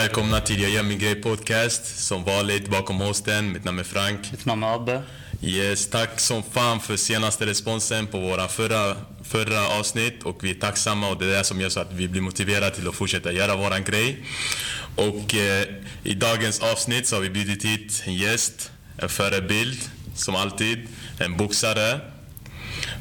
Välkomna till Jag gör min grej podcast. Som vanligt bakom hosten. Mitt namn är Frank. Mitt namn är Abbe. Yes, tack som fan för senaste responsen på våra förra, förra avsnitt. Och vi är tacksamma och det är det som gör så att vi blir motiverade till att fortsätta göra våran grej. Och eh, i dagens avsnitt så har vi bjudit hit en gäst, en förebild, som alltid. En boxare.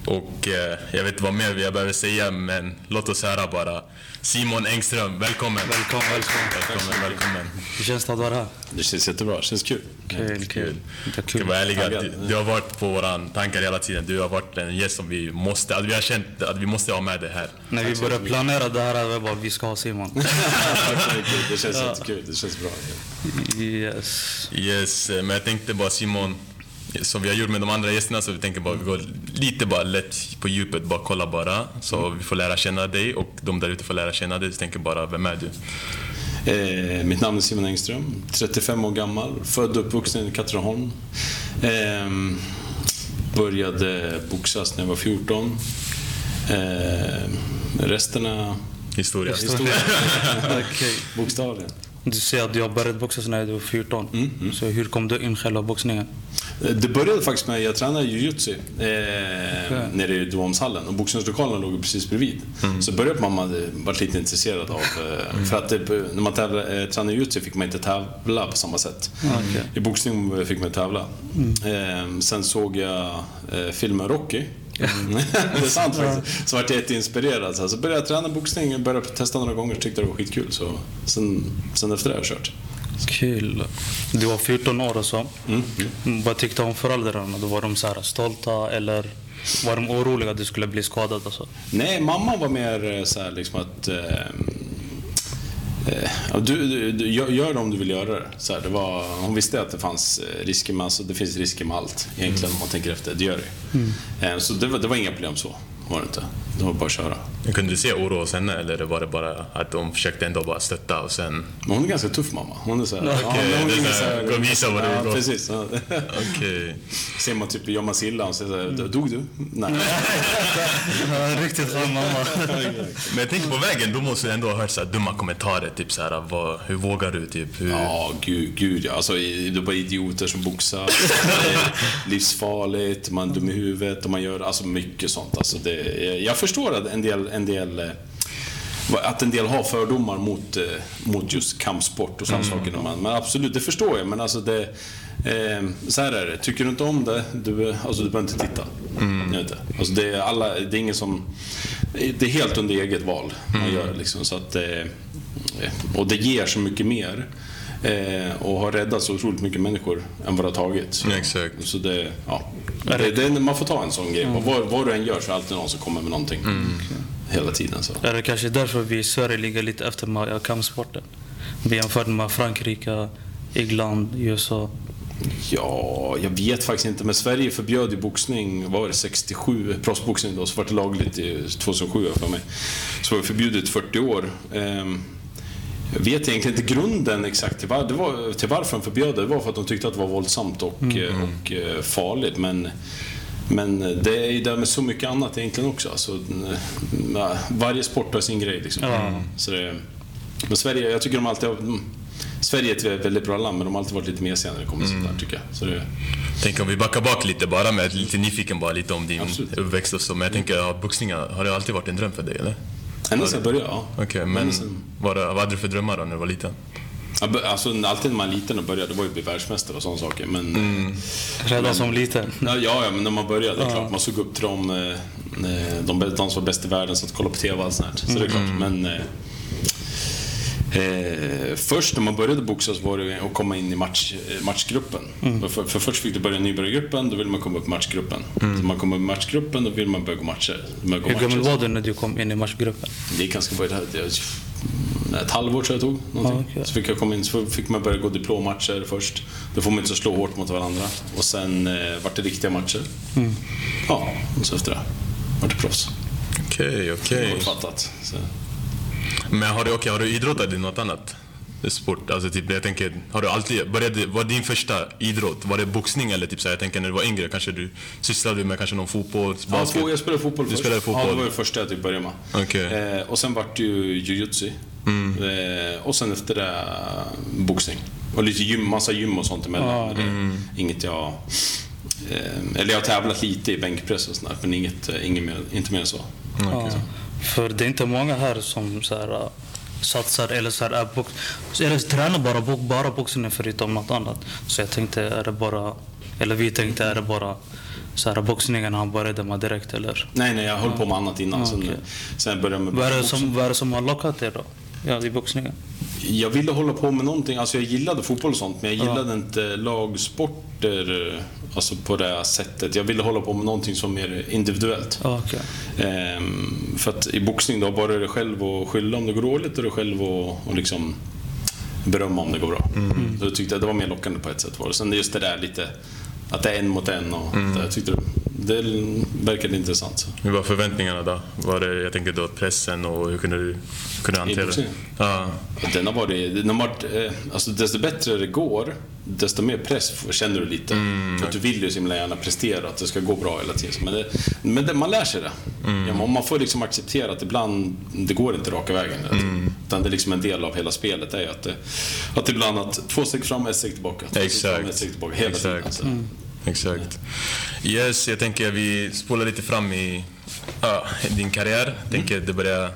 Och eh, jag vet inte vad mer jag behöver säga, men låt oss höra bara. Simon Engström, välkommen! Välkommen, välkommen. Välkommen, välkommen. Hur känns det att vara här? Det känns jättebra, det känns kul. Kul, kul. Det Ska kul. vara ärliga, du, du har varit på våra tankar hela tiden. Du har varit en gäst som vi måste, att vi har känt att vi måste ha med det här. När vi började planera det här, vi bara, vi ska ha Simon. Det känns jättekul, det känns bra. Yes. Yes, eh, men jag tänkte bara Simon, som vi har gjort med de andra gästerna, så vi tänker bara vi går lite bara lätt på djupet, bara kolla bara. Så vi får lära känna dig och de där ute får lära känna dig. Så tänker bara, vem är du? Eh, mitt namn är Simon Engström, 35 år gammal, född och uppvuxen i Katrineholm. Eh, började boxas när jag var 14. Eh, resterna Historia. historia, Okej. bokstavligen. Du säger att du har börjat boxas när du var 14. Så hur kom du in själva boxningen? Eh, Det började faktiskt med att jag tränade jujutsu eh, nere i Duomshallen och boxningslokalen låg precis bredvid. Så började mamma varit lite intresserad av, eh, för att det, när man tävla, eh, tränade jujutsu fick man inte tävla på samma sätt. Okej. I boxning fick man tävla. Eh, sen såg jag eh, filmen Rocky. Det är sant faktiskt. Så vart jag jätteinspirerad. Så började jag träna boxning, började testa några gånger, tyckte det var skitkul. Så sen, sen efter det har jag kört. Kul. Du var 14 år och så. Mm. Vad tyckte om föräldrarna? Då var de så här stolta eller var de oroliga att du skulle bli skadad och så? Nej, mamma var mer eh, så här liksom att... Eh, du, du, du, gör, det om du vill göra det. Så här, det var, hon visste att det fanns eh, risker med, alltså, det finns risker med allt egentligen om man tänker efter. Det gör det eh, Så det var, det var inga problem så. Var det inte. Det var bara att köra. Kunde du se oro hos henne eller var det bara att de försökte ändå bara stötta och sen... Men hon är ganska tuff mamma. Hon är så här, Okej, hon det är ingen så gå och visa vad du ja, går. precis. Ja. Okej. Ser man typ, gör man sig illa och säger så här, dog du? Nej. Riktigt skön mamma. Men jag tänker på vägen, då måste du ändå ha hört så här dumma kommentarer. Typ så här, vad, hur vågar du? Typ, hur... Ja, gud, gud ja. Alltså, det är bara idioter som boxar. Livsfarligt, man är dum i huvudet och man gör alltså, mycket sånt. Alltså, det, jag förstår att en del, en del eh, att en del har fördomar mot, eh, mot just kampsport och sådana saker. när Man, men absolut, det förstår jag. Men alltså det, eh, så här är det. Tycker du inte om det, du, alltså, du behöver inte titta. Gör inte. Alltså, det, är alla, det är ingen som... Det är helt under eget val man gör. Liksom, så att, eh, och det ger så mycket mer. Eh, och har räddat så otroligt mycket människor än vad det har tagit. Så, Exakt. så det, ja. det, det, man får ta en sån grej. Vad, vad du än gör så är det alltid någon som kommer med någonting. Hela tiden. Så. Är det kanske därför vi i Sverige ligger lite efter med kampsporten? Vi jämfört med Frankrike, England, USA. Ja, jag vet faktiskt inte. Men Sverige förbjöd ju boxning, vad var det, 67, proffsboxning då, så var det lagligt i 2007 har jag för mig. Så var det förbjudet i 40 år. Ehm, Jag vet egentligen inte grunden exakt till, var, det var, till varför de förbjöd det. Det var för att de tyckte att det var våldsamt och, eh, och eh, farligt. Men, men det är ju där med så mycket annat egentligen också. Alltså, varje sport har sin grej liksom. Ja. Så det, men Sverige, jag tycker de alltid har... mm, Sverige är ett väldigt bra land, men de har alltid varit lite mesiga när det kommer till sånt där, tycker jag. Så det, Tänk om vi backar bak lite bara, med lite nyfiken bara lite om din Absolut. uppväxt och så. Men jag tänker, ja, boxning, har det alltid varit en dröm för dig eller? Ända sedan jag började, ja. Okej, men Men sen- vad, vad hade du för drömmar då när du var liten? Alltså, alltid när man är liten och började, det var ju att bli världsmästare och sådana saker. Men, Mm. Redan som liten. ja, ja, men när man började, det är klart. Man såg upp till dem, eh, eh, de, de som var bäst i världen, så att kolla på TV och allt sånt. Så det är klart. Men, eh, först när man började boxas var det att komma in i match, eh, matchgruppen. För, för först fick du börja i nybörjargruppen, då vill man komma upp i matchgruppen. Så man kommer upp i matchgruppen, då vill man börja gå matcher. Börja gå Hur gammal var du när du kom in i matchgruppen? Det gick ganska bra. Ett halvår tror jag tog. Ja, okej. Så fick jag komma in, så fick man börja gå diplommatcher först. Då får man inte så slå hårt mot varandra. Och sen eh, vart det riktiga matcher. Ja, och så efter det vart det proffs. Okej, okej. Kortfattat. Så. Men har du, okej, har du idrottat i något annat? Sport? Alltså typ, jag tänker, har du alltid, började, var din första idrott, var det boxning eller typ så här, jag tänker när du var yngre, kanske du sysslade med kanske någon fotboll, Ja, basket? fo- jag spelade fotboll Du först. spelade fotboll? Ja, det var det första jag typ började med. Okej. Eh, och sen vart det ju jujutsu. Eh, och sen efter det, boxning. Och lite gym, massa gym och sånt emellan. Ja. Men det är Inget jag... Eh, eller jag har tävlat lite i bänkpress och sånt där, men inget, eh, inget mer, inte mer än så. Ja. För det är inte många här som så här, äh, satsar eller, så här, är box, eller tränar bara, bara boxning förutom något annat. Så jag tänkte, är det bara, eller vi tänkte, är det bara så här, boxningen han började med direkt eller? Nej, nej, jag höll på med annat innan. Ja, sen, okej. sen började med Vad är, det som, vad är det som har lockat er då? Ja, i boxningen? Jag ville hålla på med någonting, alltså jag gillade fotboll och sånt, men jag gillade inte lagsporter alltså på det här sättet. Jag ville hålla på med någonting som är mer individuellt. Ja, okej. Ehm, för att i boxning då, bara är det själv att skylla om det går dåligt och det själv att och liksom berömma om det går bra. Så jag tyckte att det var mer lockande på ett sätt. Var det. Sen just det där lite, att det är en mot en och det, jag tyckte det, det verkade intressant. Hur var förväntningarna då? Var det, jag tänker då pressen och hur kunde du kunde du hantera det? Ja. Den har varit, den har varit eh, alltså desto bättre det går, desto mer press känner du lite. För att du vill ju så himla gärna prestera, att det ska gå bra hela tiden. Men, det, men det, man lär sig det. Ja, man- får liksom acceptera att ibland, det går inte raka vägen. tiden. Utan det är liksom en del av hela spelet, är att, det, att ibland att två steg fram, ett steg tillbaka. Två steg fram, Exakt. ett steg tillbaka. Hela tiden. Exakt. Alltså. Exakt. Yes, jag tänker vi spolar lite fram i ja, din karriär. Jag tänker det börjar,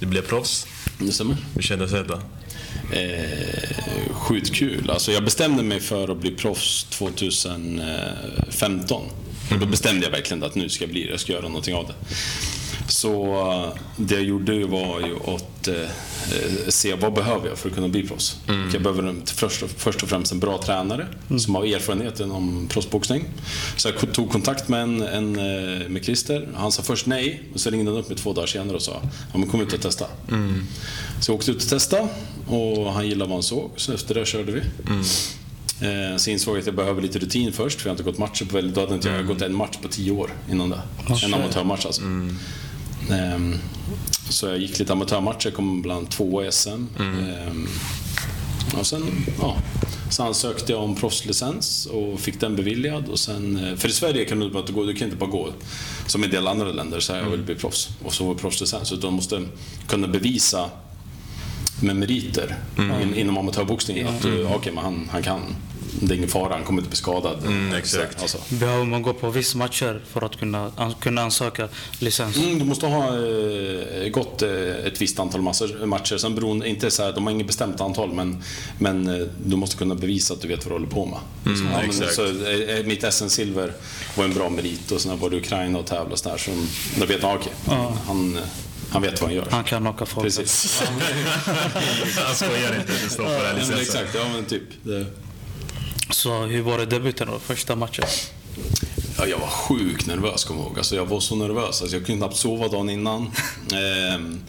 du blev proffs. Det stämmer. Hur kändes det då? Eh, sjukt kul. Alltså jag bestämde mig för att bli proffs 2015. Och då bestämde jag verkligen att nu ska jag bli det, jag ska göra någonting av det. Så eh, det jag gjorde var ju att eh, se vad behöver jag för att kunna bli proffs. Jag behöver först och, främst en bra tränare som har erfarenhet inom proffsboxning. Så jag tog kontakt med, en, en, eh, med Christer. Han sa först nej, och så ringde han upp mig två dagar senare och sa ja, men kom ut och testa. Så jag åkte ut och testade och han gillade vad han såg. Så efter det körde vi. Eh, Så insåg jag att jag behöver lite rutin först, för jag har inte gått matcher på väldigt... Då hade inte jag gått en match på tio år innan det. En amatörmatch alltså. Ehm, Så jag gick lite amatörmatcher, kom bland två i SM. Ehm, Och sen, ja. Så ansökte jag om proffslicens och fick den beviljad. Och sen, eh, för i Sverige kan du inte bara gå, du kan inte bara gå som i en del andra länder, så här, jag vill bli proffs. Och så proffslicens. Utan du måste kunna bevisa med meriter in, inom amatörboxning att du, okej, men han, han kan. Det är ingen fara, han kommer inte bli skadad. Mm, exakt. Alltså. Behöver man gå på vissa matcher för att kunna, kunna ansöka licens? Mm, du måste ha eh, gått eh, ett visst antal massor, matcher. Sen beroende, inte så här, de har inget bestämt antal, men, men eh, du måste kunna bevisa att du vet vad du håller på med. Mm, ja, men, exakt. så, eh, eh, mitt SM-silver var en bra merit och sen var det Ukraina och tävla och sådär. Så då vet man, okej, han, eh, han vet vad han gör. Han kan knocka folk. Precis. Han skojar inte, det står på den här Ja, men licensen. exakt, ja men typ. Det, Så hur var det debuten då? Första matchen? Ja, jag var sjukt nervös, kommer jag ihåg. Alltså, jag var så nervös. Alltså, jag kunde knappt sova dagen innan. Ehm,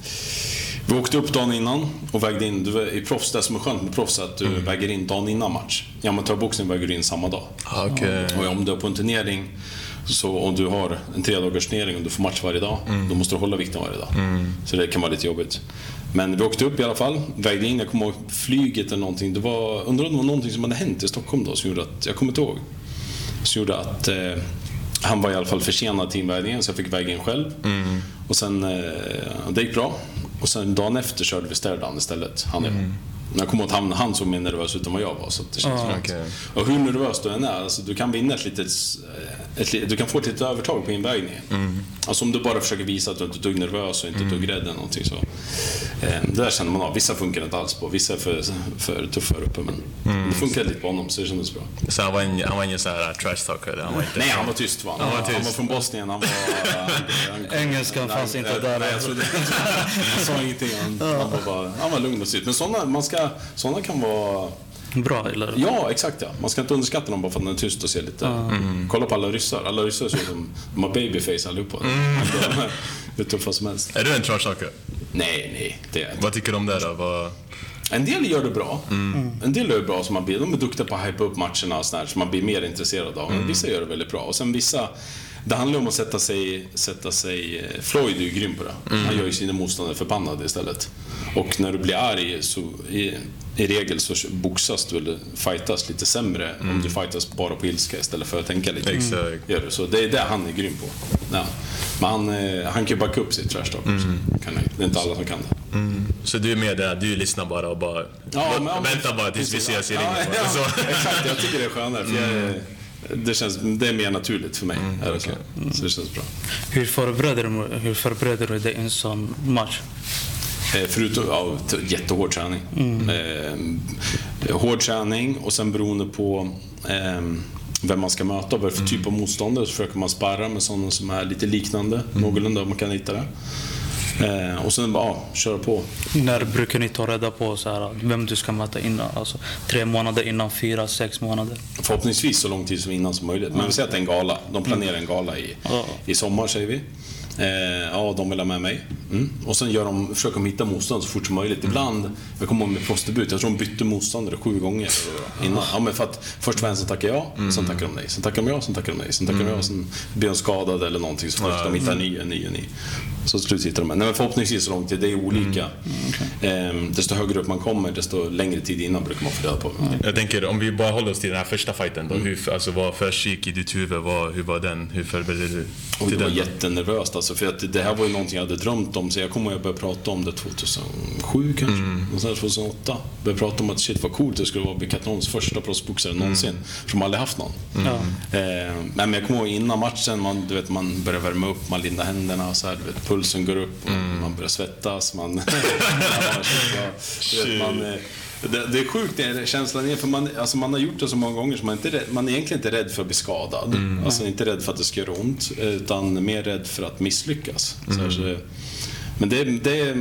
vi åkte upp dagen innan och vägde in. Du, är- I proffs, det som är skönt med proffs är att du väger in dagen innan match. I amatörboxning väger du in samma dag. Ah, Okej. Och om du är på en turnering, så om du har en tre dagars turnering och du får match varje dag, då måste du hålla vikten varje dag. Så det kan vara lite jobbigt. Men vi åkte upp i alla fall, vägde in, jag kommer ihåg flyget eller någonting. Det var, undrar om det var någonting som hade hänt i Stockholm då som gjorde att, jag kommer inte ihåg. Som gjorde att eh, han var i alla fall försenad till invägningen så jag fick väga in själv. Och sen, eh, det gick bra. Och sen dagen efter körde vi Sterdam istället, han och jag. Jag kommer ihåg att han, han såg mer nervös ut än vad jag var. Så att det känns att- okej. och hur nervös du än är, alltså, du kan vinna ett litet, ett, li- du kan få ett litet övertag på invägningen. Alltså om du bara försöker visa att du inte är ett dugg nervös och inte ett dugg rädd eller någonting så. Eh, det där känner man av. Vissa funkar inte alls på, vissa är för, för tuffa uppe. Men det funkade lite på honom så det kändes bra. Så han var, en, han var ingen sån här trash talker? Han var inte... Nej, han var tyst va? Han, var var, tyst. han var från Bosnien, han var... Han, Engelskan fanns inte där. Nej, jag trodde Han sa ingenting. Han, han, var bara, han var lugn och tyst. Men sådana, man ska, sådana kan vara... Bra eller? Ja, exakt ja. Man ska inte underskatta dem bara för att den är tyst och ser lite... Kolla på alla ryssar. Alla ryssar ser ut som... De har babyface allihopa. Är hur tuffa som helst. Är du en trash talker? Nej, nej. Det är inte. Vad tycker du om det då? Vad... En del gör det bra. En del gör det bra, så man blir, de är duktiga på att hypa upp matcherna och sådär, så man blir mer intresserad av. Men Vissa gör det väldigt bra. Och sen vissa, det handlar om att sätta sig, sätta sig... eh, Floyd är ju grym på det. Han gör ju sina motståndare förbannade istället. Och när du blir arg så i, i regel så boxas du eller fightas lite sämre om du fightas bara på ilska istället för att tänka lite. Exakt. Gör du. Så det är det han är grym på. Ja. Men han, eh, han kan ju backa upp sitt trash talk också. Kan han. Det är inte alla som kan det. Så du är med där, du lyssnar bara och bara... vänta bara tills vi ses i ringen. Ja, ja, exakt, jag tycker det är skönare. För jag, det, känns, det är mer naturligt för mig. är det så. så det känns bra. Hur förbereder, du- hur förbereder du dig en sån match? Eh, Förutom ja, jättehård träning. Eh, hård träning och sen beroende på eh, vem man ska möta och vad för typ av motståndare så försöker man sparra med sådana som är lite liknande, någorlunda om man kan hitta det. Eh, och sen bara ja, köra på. När brukar ni ta reda på så här, vem du ska möta innan? Alltså, tre månader innan, fyra, sex månader? Förhoppningsvis så lång tid som innan som möjligt. Men vi säger att det är en gala. De planerar en gala i, i sommar, säger vi. Eh, ja, de vill ha med mig. Mm. Och sen gör de, försöker de hitta motstånd så fort som möjligt. Ibland, jag kommer ihåg med prostitut, jag tror de bytte motståndare sju gånger innan. Ja, men för att först var en som tackade ja, sen tackade de nej. Sen tackade de ja, sen tackade de nej. Sen tackade de ja, sen blir de skadade eller någonting. Så först de hittar en ny, en ny, en ny. Så till slut hittar de en. Nej, men förhoppningsvis så lång tid. Det är olika. Eh, desto högre upp man kommer, desto längre tid innan brukar man få reda på. Jag tänker, om vi bara håller oss till den här första fighten då. Hur, alltså, vad försiggick i ditt huvud? Vad, hur var den? Hur förberedde du till det var den? Alltså, för att det här var ju någonting jag hade drömt om. Så jag kommer ihåg att jag började prata om det 2007 kanske. Och sen 2008. Började prata om att shit vad coolt det skulle vara att bli Katrons första proffsboxare någonsin. För de har aldrig haft någon. Ja. Eh, men jag kommer ihåg innan matchen, man, du vet, man börjar värma upp, man lindar händerna och så här, du vet, pulsen går upp och man börjar svettas. Man, du vet, man, eh, det, det är sjukt det, känslan är, för man, alltså man har gjort det så många gånger så man är, inte man är egentligen inte rädd för att bli skadad. Alltså inte rädd för att det ska göra ont, utan mer rädd för att misslyckas. Här, så, men det, det,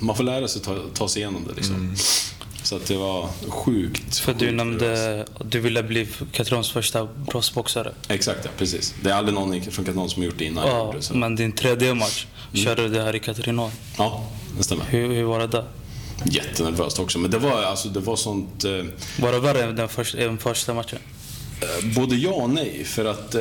man får lära sig ta, ta sig igenom det liksom. Så att det var sjukt. För du sjukt nämnde att du ville bli Katrons första proffsboxare. Exakt, ja, precis. Det är aldrig någon från Katon som har gjort det innan Ja, gjorde men din tredje match körde du det här i Katrineholm. Ja, det stämmer. Hur, hur var det där? Jättenervöst också. Men det var, alltså, det var sånt... Eh, Var det värre än den första, än första matchen? eh, både ja och nej. För att eh,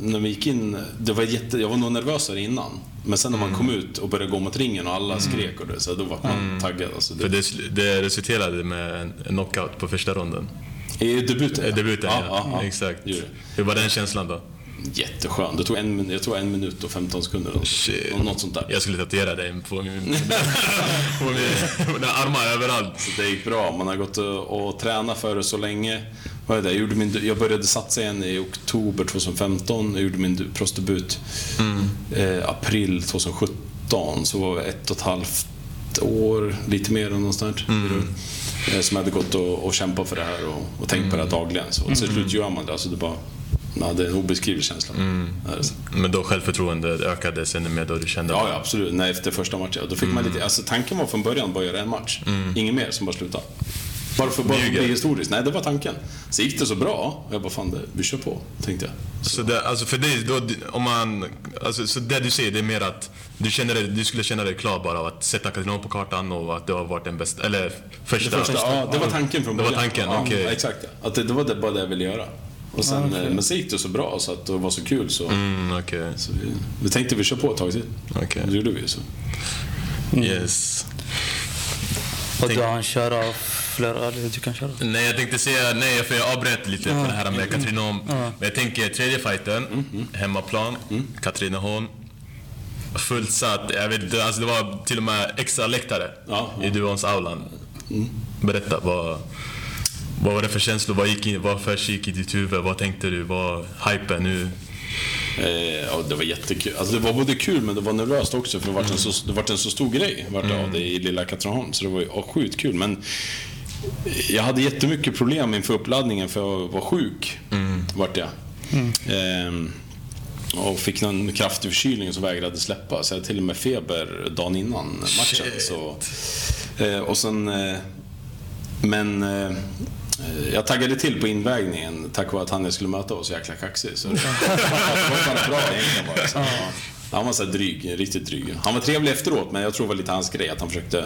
när vi gick in... Det var jätte, jag var nog nervösare innan. Men sen när man kom ut och började gå mot ringen och alla skrek och det, så då var man taggad. Alltså, För det, det, det resulterade med en knockout på första ronden. I debuten? Eh, Debuten, ja. ja, ja. Exakt. Gjorde det. Hur var den känslan då? Jätteskön. Det tog en, jag tror en minut och 15 sekunder. Shit. Något, sånt där. Jag skulle tatuera dig på min... på min mina armar överallt. Så det gick bra. Man har gått och, och tränat för det så länge. Vad är det? Jag, gjorde min, jag började satsa igen i oktober 2015. Jag gjorde min proffsdebut eh, april 2017. Så var det ett och ett halvt år, lite mer än någonstans. Eh, som hade gått och, och kämpat för det här och, och tänkt på det här dagligen. Så till slut gör man det. Alltså det, bara, ja, det är en obeskrivlig känsla. Det. Men då självförtroendet ökade sen med då du kände... Ja, ja, absolut. Nej, efter första matchen. Då fick man lite, alltså, tanken var från början bara göra en match. Ingen mer som bara sluta. Bara för att bli historiskt. Nej, det var tanken. Så gick det så bra. Jag bara, fan, det, vi kör på, tänkte jag. Så det, alltså för dig, då, om man, alltså, så det du säger det är mer att du, känner dig, du skulle känna dig klar bara av att sätta Katrineholm på kartan och att det har varit den bästa, eller första. Det, första, ja, det var tanken från Det var början. tanken, okej. Exakt, ja. att det, det var det, bara det jag ville göra. Och sen, eh, Men så gick det så bra så att det var så kul så, Mm, okej. så vi, vi tänkte vi kör på ett tag till. Okej. Det gjorde vi så. Yes. Och du hann köra flera, eller du kan köra? Nej, jag tänkte säga nej, för jag avbröt lite på det här med Katrineholm. Men jag tänker tredje fighten, hemmaplan, Katrineholm. Fullt satt, jag vet inte, alltså det var till och med extra läktare Ja, ja. i Duons aulan. Berätta, vad, vad var det för känslor? Vad, gick in, vad försiggick i ditt huvud? Vad tänkte du? Vad hypen nu? Eh, ja, det var jättekul. Alltså, det var både kul men det var nervöst också för det var en så, det var en så stor grej vart det av det i lilla Katrineholm. Så det var ju ja, sjukt kul. Men jag hade jättemycket problem inför uppladdningen för jag var sjuk. Vart jag. Ehm, och fick någon kraftig förkylning som vägrade släppa. Så jag hade till och med feber dagen innan matchen. Shit. Så, eh, och sen... Eh, men eh, jag taggade till på invägningen tack vare att han jag skulle möta var så jäkla kaxig. Så det var bara bra egentligen bara. Så, ja. Han var så dryg, riktigt dryg. Han var trevlig efteråt, men jag tror det var lite hans grej att han försökte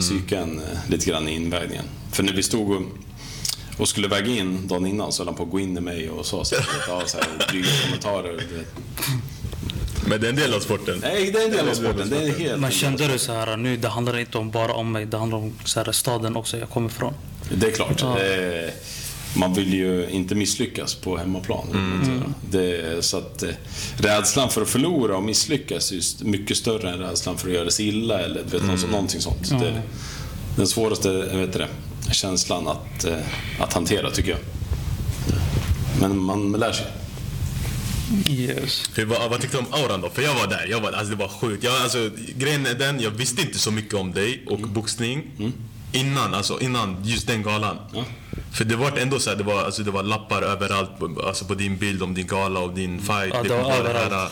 psyka en eh, lite grann i invägningen. För när vi stod och... och skulle väga in dagen innan så höll han på att gå in i mig och sa så här, ja, så här dryga kommentarer. Men det är en del av sporten. Nej, det är en del av sporten. Det är helt Men kände du så här, nu det handlar inte om bara om mig, det handlar om så här, staden också jag kommer ifrån. Det är klart. Ja. Eh, man vill ju inte misslyckas på hemmaplan. Det, så att, eh, rädslan för att förlora och misslyckas är mycket större än rädslan för att göra sig illa eller du vet, mm. någonting sånt. Det, den svåraste vet det, känslan att, eh, att hantera, tycker jag. Men man lär sig. Yes. Hur, vad, vad tyckte du om auran då? För jag var där, jag var, alltså det var sjukt. Jag, alltså, grejen är den, jag visste inte så mycket om dig och boxning. Innan, alltså innan just den galan. Ja. För det var ändå så här, det var, alltså, det var lappar överallt på, alltså, på din bild om din gala och din fight. Ja, det var överallt. här.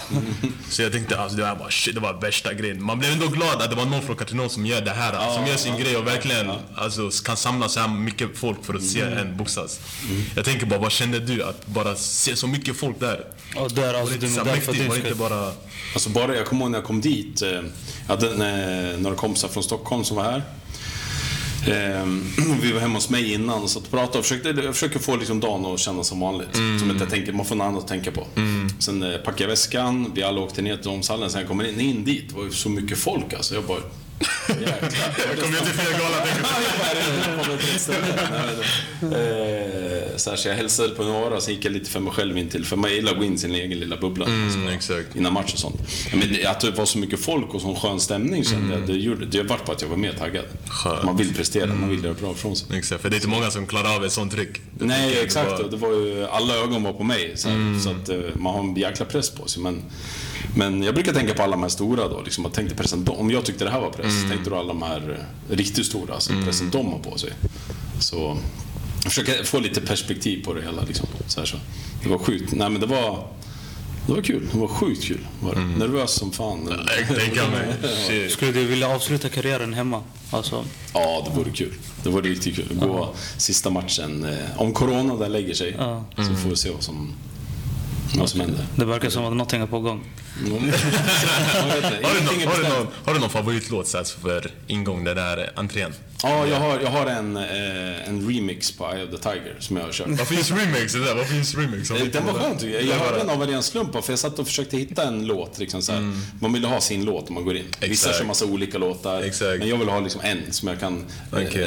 Så jag tänkte, alltså, det var bara shit, det var värsta grejen. Man blev ändå glad att det var någon från Katrineholm som gör det här. som gör sin grej och verkligen alltså, kan samla så här mycket folk för att se en boxas. Jag tänker bara, vad kände du att bara se så mycket folk där? Och där, alltså, det här där mäktigt? Var det inte bara... Alltså bara, jag kommer ihåg när jag kom dit. eh, Jag hade några kompisar från Stockholm som var här. Eh, Vi var hemma hos mig innan och satt och pratade och försökte, jag försöker få liksom dagen att kännas som vanligt. Som inte jag tänker, man får något annat att tänka på. Sen eh, packade jag väskan, vi alla åkte ner till Omshallen. Sen jag kommer in, in dit, det var ju så mycket folk alltså. Jag bara... Jäklar. Jag kom ju till fel gala, Eh, så, här, så jag hälsade på några, sen gick jag lite för mig själv in till, för man gillar att gå in i sin egen lilla bubbla. Mm, exakt. Innan match och sånt. Men det, att det var så mycket folk och sån skön stämning kände jag, det, gjorde, det vart på att jag var mer taggad. Skönt. Man vill prestera, man vill göra bra ifrån sig. Exakt, för det är inte många som klarar av ett sånt tryck. Det Nej, exakt. var- Och det var ju, alla ögon var på mig. Så, här, Mm. så att eh, man har en jäkla press på sig. Men, men jag brukar tänka på alla de här stora då. Liksom, jag tänkte pressen, om jag tyckte det här var press, Mm. tänkte du alla de här eh, riktigt stora, alltså pressen de har på sig. Så jag försöker få lite perspektiv på det hela. Liksom, så här, så. Det var sjukt. Nej, men det var, det var kul. Det var sjukt kul. Var det. Nervös som fan. Jag mig. Skulle du vilja avsluta karriären hemma? Alltså, Ja, det vore kul. Det vore riktigt kul. Gå sista matchen. Eh, om Corona där lägger sig Ja. så får vi se vad som, vad som händer. det verkar som att någonting är på gång. Mm. Har du, någon, har, du någon, har du någon favoritlåt för ingång den där entrén? Ja, jag har, jag har en, eh, en remix på Eye of the Tiger som jag har kört. Vad finns remix i det där? Vad finns remix? Eh, Den var skön tycker jag. Jag hörde den av en ren slump för jag satt och försökte hitta en låt. Liksom, så här. Man vill ha sin låt om man går in. Vissa Mm. Exakt. kör massa olika låtar. Exakt. Men jag vill ha liksom en som jag kan... Okej.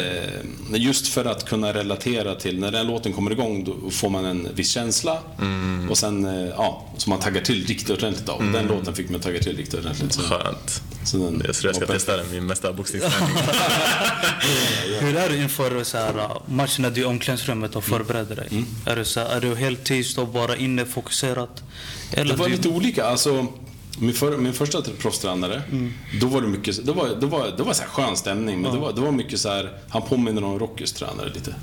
Eh, just för att kunna relatera till. När den låten kommer igång då får man en viss känsla. Mm. Och sen, eh, ja, som man taggar till riktigt ordentligt av. Den låten fick mig att tagga till riktigt ordentligt. Så, Skönt. så den Jag tror jag ska testa den, min mesta boxningsträning. Hur är det inför så här, matchen när du är i omklädningsrummet och förbereder dig? Mm. Är, du så här, är du helt tyst och bara inne fokuserat? Eller Det var du, lite olika. Alltså, min, för, min första proffstränare, då var det mycket, det var, det var, det var så här skön stämning, men det, var, det var mycket så här, han påminner om Rockys tränare lite.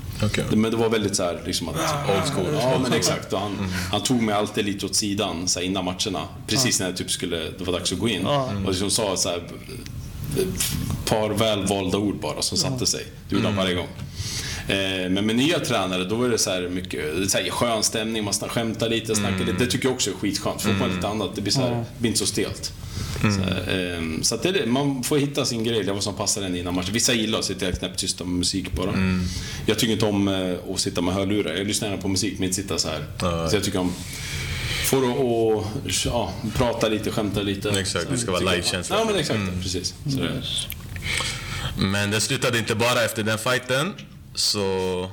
Det, men det var väldigt så här, liksom att... Old school. Ja, men exakt. Och han, han tog mig alltid lite åt sidan så här, innan matcherna. Precis när jag typ skulle, det var dags att gå in. Och liksom sa så här, ett par välvalda ord bara som satte sig. Det gjorde han varje gång. Eh, Men med nya tränare, då var det så här mycket så här skön stämning, man skämtar lite, snackar lite. Det tycker jag också är skitskönt. Får man lite annat, det blir, så här, det blir inte så stelt. Så, här, eh, så det är det. man får hitta sin grej, vad som passar en innan matchen. Vissa gillar att sitta helt knäpptysta med musik bara. Jag tycker inte om eh, att sitta med hörlurar. Jag lyssnar gärna på musik, men inte sitta så här. Så jag tycker om Får att att, ja, prata lite, skämta lite. Exakt, det ska vara live-känsla. Ja, men exakt. Precis. Så det, Men det slutade inte bara efter den fighten. Så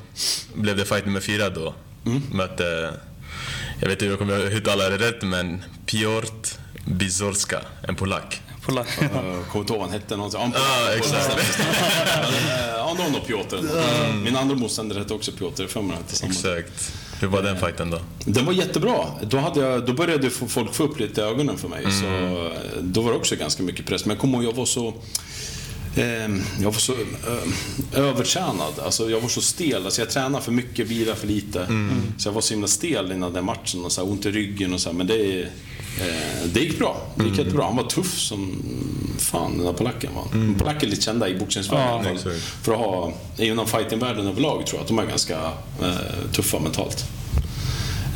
blev det fight nummer fyra då. Mötte, jag vet inte hur jag kommer uttala det rätt, men Piotr Bizorska, en polack. polack? Kommer inte ihåg vad han hette. Någon, ja, Ja, exakt. Ja, någon av Piotr. Min andra motståndare hette också Piotr. För mig. Exakt. Hur var den fighten då? Den var jättebra. Då, hade jag, då började folk få upp lite ögonen för mig. Så, eh, då var det också ganska mycket press. Men jag kommer ihåg, jag var så... Eh, jag var så eh, övertränad. Alltså, jag var så stel. Alltså, jag tränade för mycket, vilade för lite. Så jag var så himla stel innan den matchen. Och så här, ont i ryggen och så här. Men det, eh, det gick bra. Det gick jättebra. Han var tuff som fan, den där polacken var. Mm. Polacker är lite kända i boxningsvärlden. fall. exakt. för att ha, inom fightingvärlden överlag tror jag att de är ganska eh, tuffa mentalt.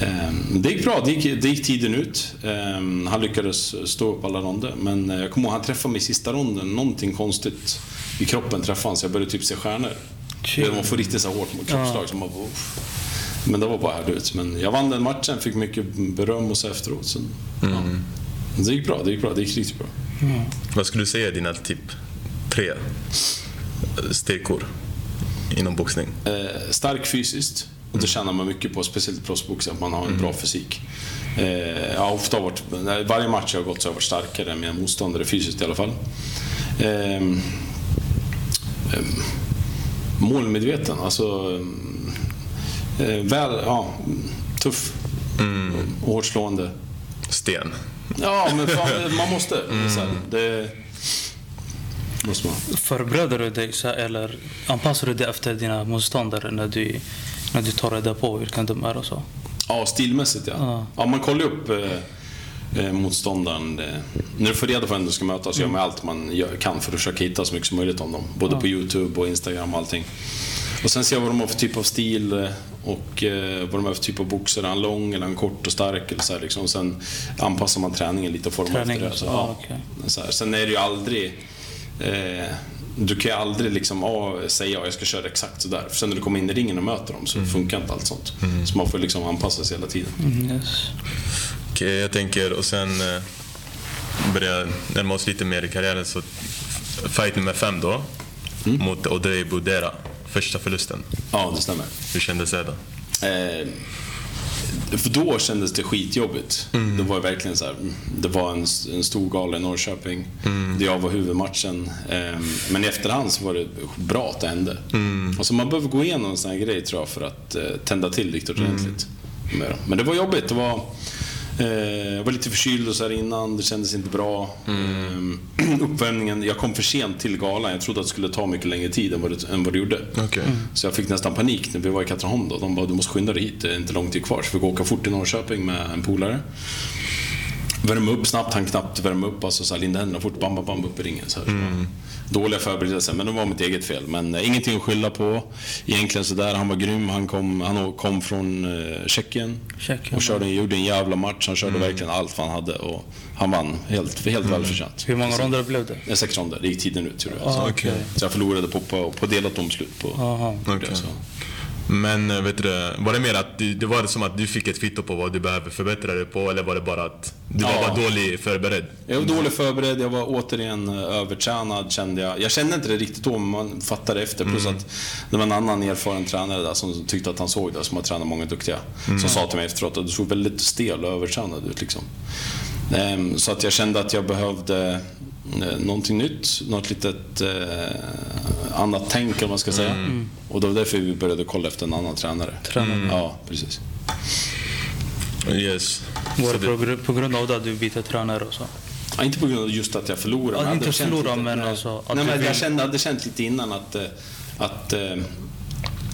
Ehm, Det gick bra, det gick, det gick tiden ut. Ehm, Han lyckades stå upp alla ronder. Men eh, jag kommer ihåg, han träffade mig i sista ronden. Någonting konstigt i kroppen träffade han så jag började typ se stjärnor. Shit. Man får riktigt så hårt mot kroppsslag. Ja. bara, Men det var bara härligt. Men jag vann den matchen, fick mycket beröm och så efteråt. Så, mm. ja. Det gick bra, det gick bra, det gick riktigt bra. Mm. Vad skulle du säga är dina typ tre styrkor inom boxning? Eh, stark fysiskt. Och det tjänar man mycket på, speciellt proffsboxning, att man har en bra mm. fysik. Eh, jag har ofta varit, varje match jag har gått så har jag varit starkare än mina motståndare, fysiskt i alla fall. Eh, eh, målmedveten, alltså eh, väl, ja, tuff mm. och hårt slående. Sten. Ja, men fan, man måste. Mm. Det, måste man. Förbereder du dig eller anpassar du dig efter dina motståndare när du när du tar reda på vilka de är och så? Ja, stilmässigt ja. Ja, ja man kollar upp eh, eh, motståndaren. Eh, när du får reda på vem du ska möta så gör man allt man gör, kan för att försöka hitta så mycket som möjligt om dem. Både ja. på Youtube och Instagram och allting. Och sen ser jag vad de har för typ av stil eh, och eh, vad de har för typ av boxare. Är han lång eller han kort och stark? Eller så här, liksom. Sen anpassar man träningen lite och formar efter det. Så, ja, okay. så här. Sen är det ju aldrig eh, du kan ju aldrig liksom, ah, säga att jag ska köra exakt sådär. För sen när du kommer in i ringen och möter dem så mm. funkar inte allt sånt. Mm. Så man får liksom anpassa sig hela tiden. Mm, yes. Okej, okay, jag tänker, och sen eh, börja närma oss lite mer i karriären. Så fight nummer fem då, mm. mot Odrey Budera. Första förlusten. Ja, det stämmer. Hur kändes det då? Eh, för då kändes det skitjobbigt. Mm. Det var verkligen så här, det var en, en stor gala i Norrköping, mm. där jag var huvudmatchen. Um, men i efterhand så var det bra att det hände. Mm. Alltså man behöver gå igenom en sån här grej tror jag för att uh, tända till riktigt ordentligt. Mm. Men det var jobbigt. Det var, Eh, jag var lite förkyld och så här innan, det kändes inte bra. Mm. Eh, uppvärmningen, jag kom för sent till galan. Jag trodde att det skulle ta mycket längre tid än vad det, än vad det gjorde. Okay. Mm. Så jag fick nästan panik när vi var i Katrineholm. Då. De bara, du måste skynda dig hit, det är inte lång tid kvar. Så vi fick åka fort till Norrköping med en polare. Värma upp snabbt, han knappt värma upp. Alltså så här, linda händerna fort, bam, bam, bam, upp i ringen. Så här. Mm dåliga förberedelser, men det var mitt eget fel. Men eh, ingenting att skylla på. Egentligen sådär, han var grym. Han kom, han kom från eh, Tjeckien och körde, gjorde en jävla match. Han körde mm. verkligen allt vad han hade och han vann helt, helt mm. välförtjänt. Hur många ronder blev det? Sex ronder. Det gick tiden ut, tror jag. Ah, okay. Så jag förlorade på, på, på delat domslut. På, Aha. Okay. det, så. Men eh, vet du, var det mer att du, det var som att du fick ett kvitto på vad du behöver förbättra dig på eller var det bara att du ja. var bara dålig förberedd? Jag var dålig förberedd, jag var återigen eh, övertränad kände jag. Jag kände inte det riktigt då, men man fattade efter. Plus mm. att det var en annan erfaren tränare där som tyckte att han såg det, som har tränat många duktiga. Mm. Som sa till mig efteråt att du såg väldigt stel och övertränad ut. Liksom. Ehm, så att jag kände att jag behövde Eh, någonting nytt, något litet eh, annat tänk om man ska säga. Mm. Och det var därför vi började kolla efter en annan tränare. tränare. Mm. Ja, precis. Yes. Var det på, på grund av det att du bytte tränare och så? Ja, inte på grund av just att jag förlorade. Ja, inte förlorade, men alltså... Att nej, men jag kände, hade känt lite innan att, eh, att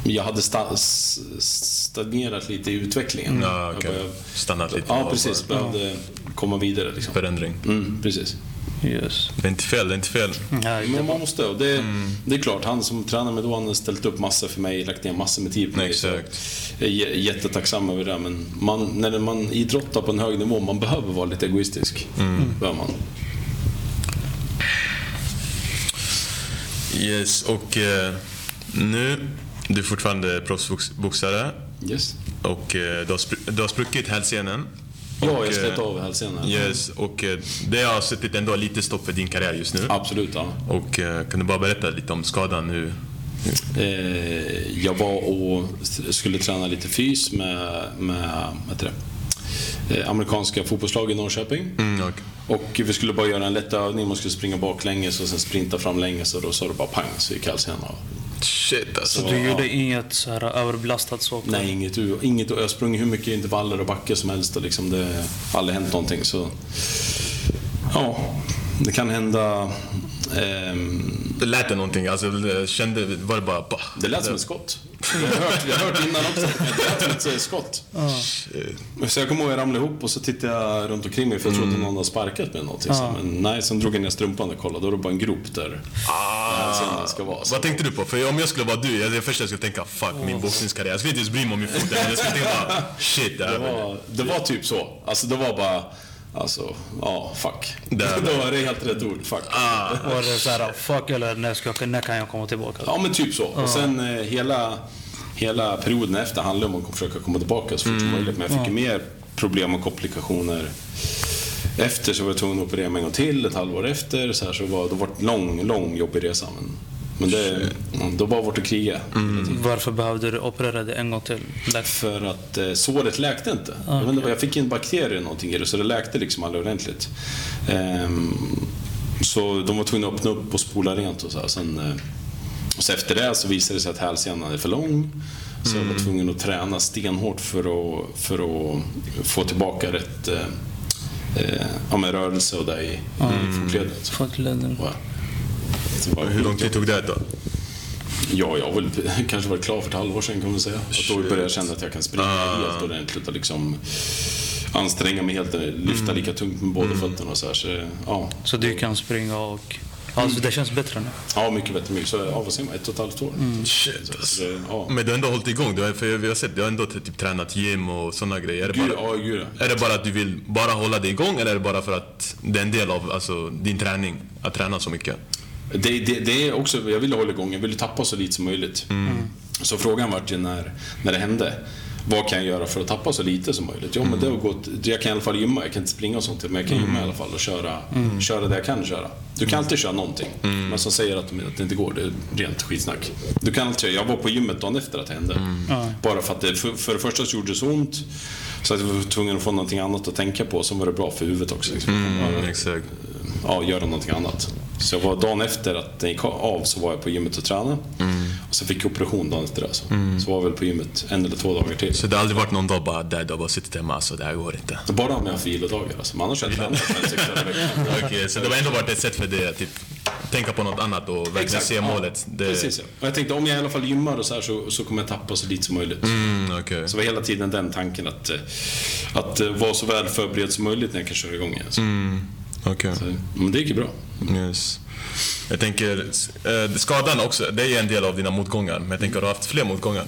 jag hade sta stagnerat lite i utvecklingen. Mm. Ja, okay. Stannat lite. Ja, precis. Behövde komma vidare. Liksom. Förändring. Mm, precis. Yes. Det är inte fel, det är inte fel. Nej, men man måste. Och det, mm. det är klart, han som tränar med då, han har ställt upp massor för mig, lagt ner massor med tid på mig. Exakt. Jag är jättetacksam över det. Men man, när man idrottar på en hög nivå, man behöver vara lite egoistisk. Mm. Bör man. Yes, och eh, nu, du är fortfarande proffsboxare. Yes. Och eh, du, har spr du har spruckit hälsenan. Ja, jag slet av hälsenan. Yes, och eh, det har suttit ändå lite stopp för din karriär just nu. Absolut, ja. Och eh, kan du bara berätta lite om skadan? Hur, eh, jag var och skulle träna lite fys med, med det, amerikanska fotbollslag i Norrköping. Mm, okay. Och vi skulle bara göra en lätt övning, man skulle springa baklänges och sen sprinta framlänges och då sa det bara pang så gick hälsenan av. Shit alltså. Så du gjorde inget så här överbelastat så? Nej, inget. inget jag sprang hur mycket intervaller och backar som helst. Och liksom det har aldrig hänt någonting. Så, ja, det kan hända. Ehm... Det lät det någonting? Alltså, jag kände, var det bara... Bah. Det lät som ett skott. Jag har hört, jag har hört innan också det lät som ett skott. Ah. Så jag kommer ihåg att jag ramlade ihop och så tittade jag runt omkring mig för jag trodde mm. någon hade sparkat mig någonting. Ah. Men nej, sen drog jag ner strumpan och kollade. Då var det bara en grop där. Ah. ska vara. Vad tänkte du på? För om jag skulle vara du, det första jag skulle tänka, fuck oh. min boxningskarriär. Jag skulle inte ens bry mig om min fot. Jag skulle tänka shit det, det var, det var typ så. Alltså det var bara Alltså, ja, fuck. Där. Då är det helt rätt ord, fuck. Var det såhär, fuck eller när, ska, jag- när kan jag komma tillbaka? Ja, men typ så. Och sen eh, hela, hela perioden efter handlade om att försöka komma tillbaka så fort som möjligt. Men jag fick ju mer problem och komplikationer. Efter så var jag tvungen att operera mig en gång till, ett halvår efter. Så, här, så var, då var det en lång, lång jobbig resa. Men, men det, då var jag borta och kriga. Varför behövde du operera dig en gång till? Läk- För att eh, såret läkte inte. Jag, vet inte, jag fick en bakterie eller någonting i det, så det läkte liksom aldrig ordentligt. Ehm, så de var tvungna att öppna upp och spola rent och så här. Sen, eh, och så efter det så visade det sig att hälsenan är för lång. Så jag var tvungen att träna stenhårt för att, för att få tillbaka rätt eh, eh, ja, med rörelse och det i, i fotledet. Fotleden. Det Hur lång tid tog det då? Ja, jag har väl kanske varit klar för ett halvår sedan kan man säga. Att då började jag känna att jag kan springa helt ordentligt och liksom anstränga mig helt, lyfta lika tungt med båda fötterna och så här. Så, ja. Så du kan springa och... Alltså det känns bättre nu. ja, mycket bättre. Mycket. Så, ja, vad säger man? Ett och ett halvt år. Shit, Så, alltså. så, det- ja. Men du har ändå hållit igång, du har, för vi har sett, du har ändå typ tränat gym och sådana grejer. Är det, Gud, bara, ja, gud ja. är det bara att du vill bara hålla dig igång eller är det bara för att det är en del av alltså, din träning, att träna så mycket? Det, det, det är också, jag ville hålla igång, jag ville tappa så lite som möjligt. Så frågan var ju när, när det hände, vad kan jag göra för att tappa så lite som möjligt? Jo, men det har gått, jag kan i alla fall gymma, jag kan inte springa och sånt, men jag kan gymma i alla fall och köra, köra det jag kan köra. Du kan alltid köra någonting, men som säger att, att det inte går, det är rent skitsnack. Du kan alltid, jag var på gymmet dagen efter att det hände. Bara för att det, för, för det första så gjorde det så ont, så att jag var tvungen att få någonting annat att tänka på, som var det bra för huvudet också. Liksom. Mm, exakt. ja, göra någonting annat. Så jag var dagen efter att den gick av så var jag på gymmet och tränade. Och så fick jag operation dagen efter det. Så, så var jag väl på gymmet en eller två dagar till. Så det har aldrig varit någon dag bara, där du har bara suttit hemma, alltså det här går inte. Bara om jag har vilodagar alltså. Men annars har jag tränat fem, sex dagar i veckan. Okej, så det har ändå varit ett sätt för dig att typ, tänka på något annat och verkligen Exakt, se ja. målet. Det, Precis ja. Och jag tänkte om jag i alla fall gymmar och så här så, så kommer jag tappa så lite som möjligt. Mm, okej. Så var hela tiden den tanken att, eh, att eh, vara så väl förberedd som möjligt när jag kan köra igång igen. Så, Mm, okej. så, men det gick ju bra. Yes. Jag tänker, eh, skadan också, det är en del av dina motgångar. Men jag tänker, har du haft fler motgångar?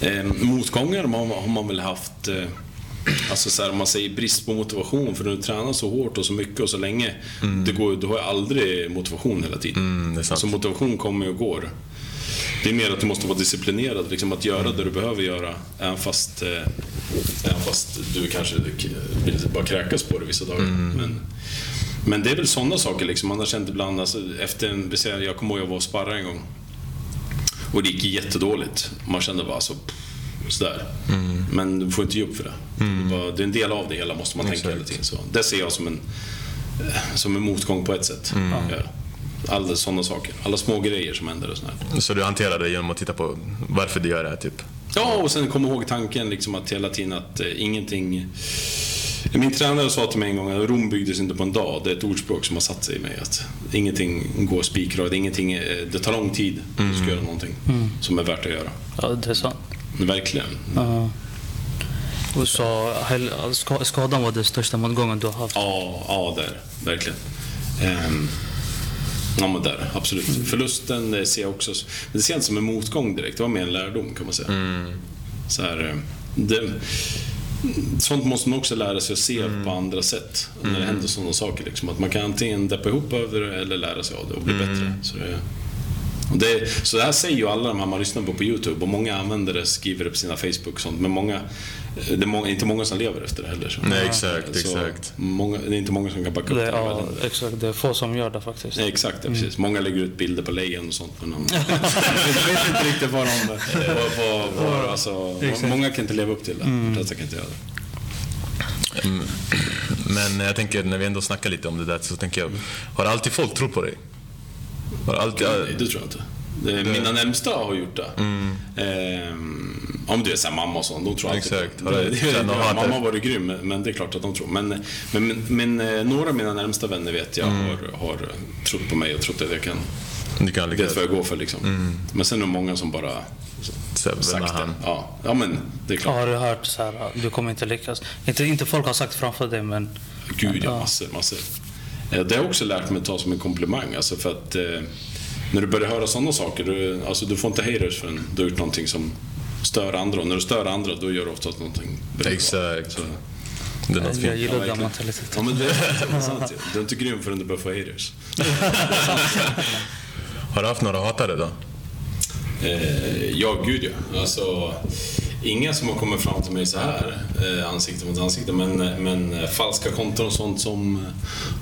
Eh, motgångar har man, har man väl haft, eh, alltså så här, man säger brist på motivation, för när du tränar så hårt och så mycket och så länge, det går, du har ju aldrig motivation hela tiden. Mm. Så motivation kommer och går. Det är mer att du måste vara disciplinerad, liksom att göra det du behöver göra, även fast, eh, även fast du kanske vill bara kräkas på det vissa dagar. Men, men det är väl sådana saker, liksom. man har känt ibland, alltså, efter en, jag kommer ihåg jag var och sparrade en gång, och det gick jättedåligt. Man kände bara så, pff, sådär. Men du får inte ge upp för det. Det, är bara, det är en del av det hela, måste man tänka Exakt. hela tiden. Så det ser jag som en, eh, som en motgång på ett sätt. Ja. Alla sådana saker. Alla små grejer som händer och sådär. Så du hanterar det genom att titta på varför du gör det här, typ? Ja, och sen komma ihåg tanken liksom att hela tiden att eh, ingenting... Min tränare sa till mig en gång att Rom byggdes inte på en dag. Det är ett ordspråk som har satt sig i mig. Att ingenting går spikrakt. Ingenting, det tar lång tid att ska göra någonting som är värt att göra. Ja, det är sant. Verkligen. Ja. Och så skadan var den största motgången du har haft. Ja, ja där. Verkligen. Ehm, ja, men där. Absolut. Förlusten eh, ser jag också... Det ser jag inte som en motgång direkt. Det var mer en lärdom, kan man säga. Så här, eh, det, sånt måste man också lära sig att se på andra sätt. När det händer sådana saker. Liksom. Att man kan antingen deppa ihop över det eller lära sig av det och bli bättre. Så det, det, så det här säger ju alla de här man lyssnar på på Youtube och många använder det, skriver det på sina Facebook och sånt. Men många, det är många, inte många som lever efter det heller. Så. Nej, exakt, Så exakt. Många, det är inte många som kan backa upp Det, ja, exakt. Det är få som gör det faktiskt. Nej, exakt, ja, precis. Många lägger ut bilder på lejon och sånt. Men de jag vet inte riktigt vad de... Vad, alltså, många kan inte leva upp till det. De flesta kan inte göra det. Men jag tänker, när vi ändå snackar lite om det där, så tänker jag, har alltid folk trott på dig? Har alltid... Nej, det tror jag inte. Det, mina närmsta har gjort det. Ehm, om du är såhär mamma och sånt, de tror alltid Exakt. något hat Mamma har varit grym, men det är klart att de tror. Men, men, men, men eh, några av mina närmsta vänner vet jag har, har trott på mig och trott att jag kan... Du kan Vet lyckas... vad jag går för liksom. Men sen är det många som bara han? Ja, ja, men det är klart. Har du hört så här, du kommer inte lyckas? Inte, inte folk har sagt framför dig, men... Gud ja, Ja. massor, massor. Eh, Det har jag också lärt mig att ta som en komplimang. Alltså för att eh, när du börjar höra sådana saker, du, alltså du får inte haters förrän du har gjort någonting som stör andra. Och när du stör andra, då gör du oftast någonting bra. Exakt. Så, Det är något Jag fint. gillar den verkligen. mentaliteten. Ja, men det är sant. Du är inte grym förrän du börjar få haters. Har du haft några hatare då? Eh, ja, gud ja. Alltså, inga som har kommit fram till mig så här eh, ansikte mot ansikte, men, men falska konton och sånt som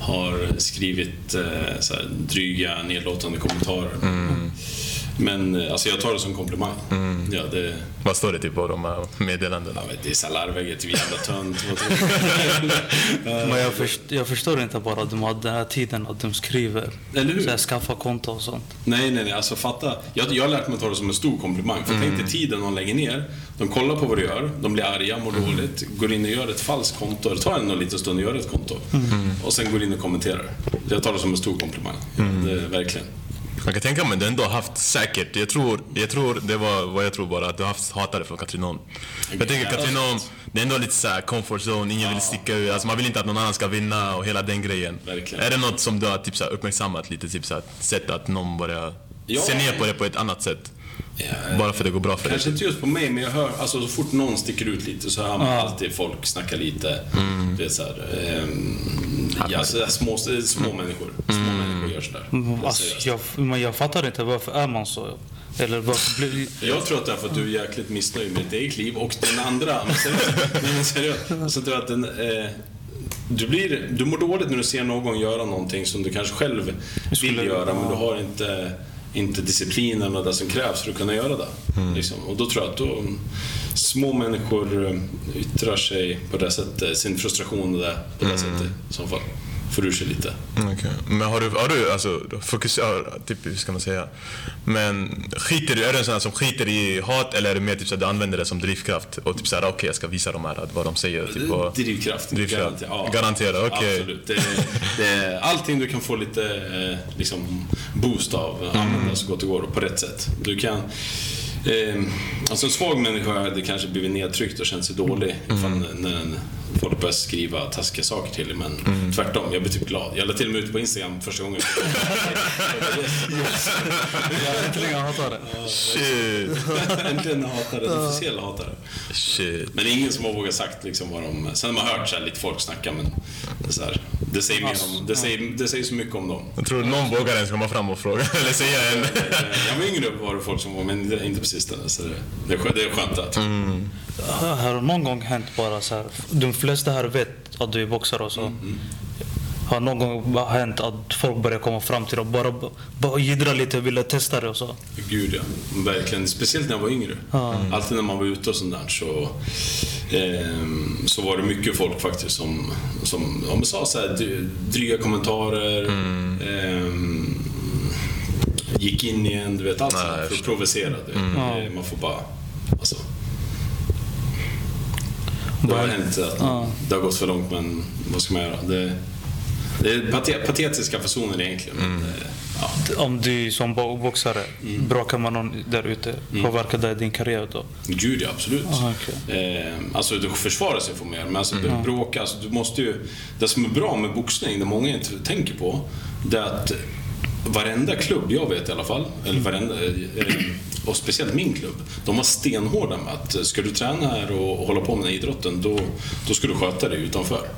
har skrivit eh, så här, dryga, nedlåtande kommentarer. Men eh, alltså, jag tar det som komplimang. Ja, det, Vad står det typ på de här meddelandena? vet, det är larvigt, typ jävla tönt. Men jag, först, jag förstår inte bara de har den här tiden att de skriver. Eller hur? Så här, skaffa konto och sånt. Nej, nej, nej. Alltså fatta. Jag, jag har lärt mig att ta det som en stor komplimang. För tänk dig tiden de lägger ner. De kollar på vad du gör, de blir arga, mår dåligt, går in och gör ett falskt konto. Det tar en liten stund att göra ett konto. Och sen går in och kommenterar. Jag tar det som en stor komplimang. Det, är verkligen. Jag kan tänka mig att du ändå har haft säkert, jag tror, jag tror det var vad jag tror bara, att du har haft hatare från Katrineholm. Jag tänker Katrineholm, det är ändå lite såhär comfort zone, ingen vill sticka ut, alltså man vill inte att någon annan ska vinna och hela den grejen. Verkligen. Är det något som du har typ, så här, uppmärksammat lite, typ, så här, sett att någon börjar Ja. se ner på det på ett annat sätt? Ja, Bara för att det går bra för dig? Kanske inte just på mig, men jag hör, alltså så fort någon sticker ut lite så hör man alltid folk snacka lite. Det är så här, ehm, ja, så små, små människor. Små människor gör sådär. Alltså, jag, men jag fattar inte varför är man så. Eller varför blir... Jag tror att det är för att du är jäkligt missnöjd med ditt eget liv och den andra, men seriöst, men seriöst så tror jag att den, eh, du, blir, du mår dåligt när du ser någon göra någonting som du kanske själv vill göra, men du har inte, inte disciplinen och det som krävs för att kunna göra det. Liksom. Och då tror jag att då, små människor eh, yttrar sig på det sättet, sin frustration och det, på det sättet i så fall. Får ur sig lite. Mm, Okej. Men har du, har du alltså, fokuserar, typ hur ska man säga? Men skiter du, är du en sån här som skiter i hat eller är det mer typ så att du använder det som drivkraft? Och typ såhär, okej jag ska visa dem här vad de säger. Typ, och, Drivkraft. Drivkraft. Garanti- Garantera, okej. Absolut. Det, det, allting du kan få lite eh, liksom, boost av, Mm. använda så gott det går och på rätt sätt. Du kan... Eh, alltså en svag människa hade kanske blivit nedtryckt och känt sig dålig Mm. ifall när folk börjar skriva taskiga saker till. Men Mm. tvärtom, jag blir typ glad. Jag la till och med ut på Instagram första gången. Äntligen hatar det. Shit. Äntligen hatare, en officiell hatare. Shit. Men det är ingen som har vågat sagt liksom vad de... Sen har man hört så här, lite folk snacka, men det, är så här, det, säger mer om, det, säger, det säger så mycket om dem. Jag tror någon vågar ens komma fram och fråga, eller säga en. Jag var yngre var det folk som var, men det- inte på sistone. Så det, det, är, skö- det är skönt att... Har har någon gång hänt bara så här. De flesta här vet att du är boxare och så. Har någon gång hänt att folk börjar komma fram till dig och bara, bara jiddra lite och ville testa det och så? Gud ja, verkligen. Speciellt när jag var yngre. Alltid när man var ute och sånt där så, ehm, så var det mycket folk faktiskt som, som ja, sa så här, dry- dryga kommentarer. ehm, gick in igen, du vet allt Nej, sånt för att provocera. Du. vet. Man får bara... Alltså, det har Bara- hänt att Ja. det har gått för långt, men vad ska man göra? Det, det är pate- patetiska personer egentligen. det- Ja. Om du som bo- boxare bråkar med någon där ute, påverkar det din karriär då? Gud ja, absolut. Ah, okej. eh, alltså du försvarar sig man göra, men alltså bråka, alltså, du måste ju... Det som är bra med boxning, det många inte tänker på, det är att varenda klubb jag vet i alla fall, eller varenda, eh, och speciellt min klubb, de var stenhårda med att eh, ska du träna här och hålla på med den här idrotten, då, då ska du sköta dig utanför.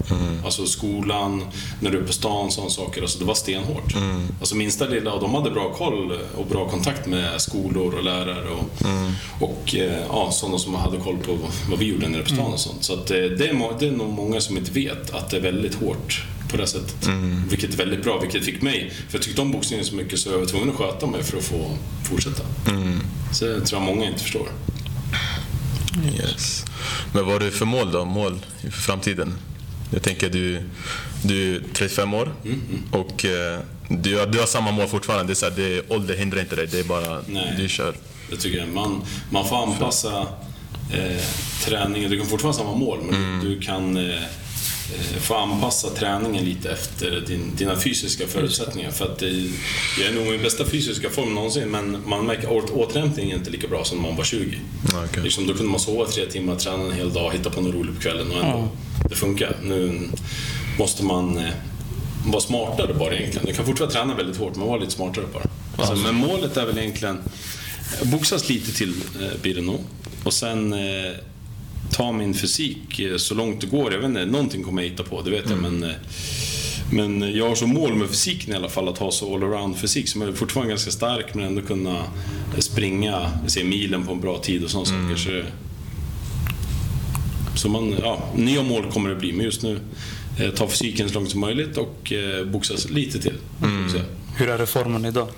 Alltså skolan, när du är på stan, sådana saker. Alltså det var stenhårt. Alltså minsta lilla, och de hade bra koll och bra kontakt med skolor och lärare och, och eh, ja, sådana som hade koll på vad vi gjorde nere på stan och sånt. Så eh, det, är, det är nog många som inte vet att det är väldigt hårt på det sättet. Vilket är väldigt bra, vilket fick mig, för jag tyckte om boxningen så mycket så jag var tvungen att sköta mig för att få fortsätta. Så det tror jag många inte förstår. Yes. Men vad har du för mål då? Mål för framtiden? Jag tänker du, du är 35 år och eh, du, har- du har samma mål fortfarande. Det är så här, det, ålder hindrar inte dig, det är bara Nej. du kör. Jag tycker man, man får anpassa eh, träningen. Du kan fortfarande ha samma mål, men du kan eh, få anpassa träningen lite efter din, dina fysiska förutsättningar. För att eh, jag är nog i min bästa fysiska form någonsin, men man märker att återhämtningen är inte lika bra som när man var 20. Ja, okej. Liksom, då kunde man sova tre timmar, träna en hel dag, hitta på något roligt på kvällen och ändå, det funkar. Nu måste man eh, vara smartare bara egentligen. Du kan fortfarande träna väldigt hårt, men vara lite smartare bara. Alltså, men målet är väl egentligen, boxas lite till eh, blir det nog. Och sen eh, ta min fysik eh, så långt det går. Jag vet inte, någonting kommer jag hitta på, det vet jag. Men, eh, men jag har som mål med fysiken i alla fall att ha så allround fysik som är fortfarande ganska stark men ändå kunna springa se milen på en bra tid och sådana saker. Så, man, ja, nya mål kommer det bli, men just nu eh, ta fysiken så långt som möjligt och eh, boxas lite till. Så, Hur är det formen idag?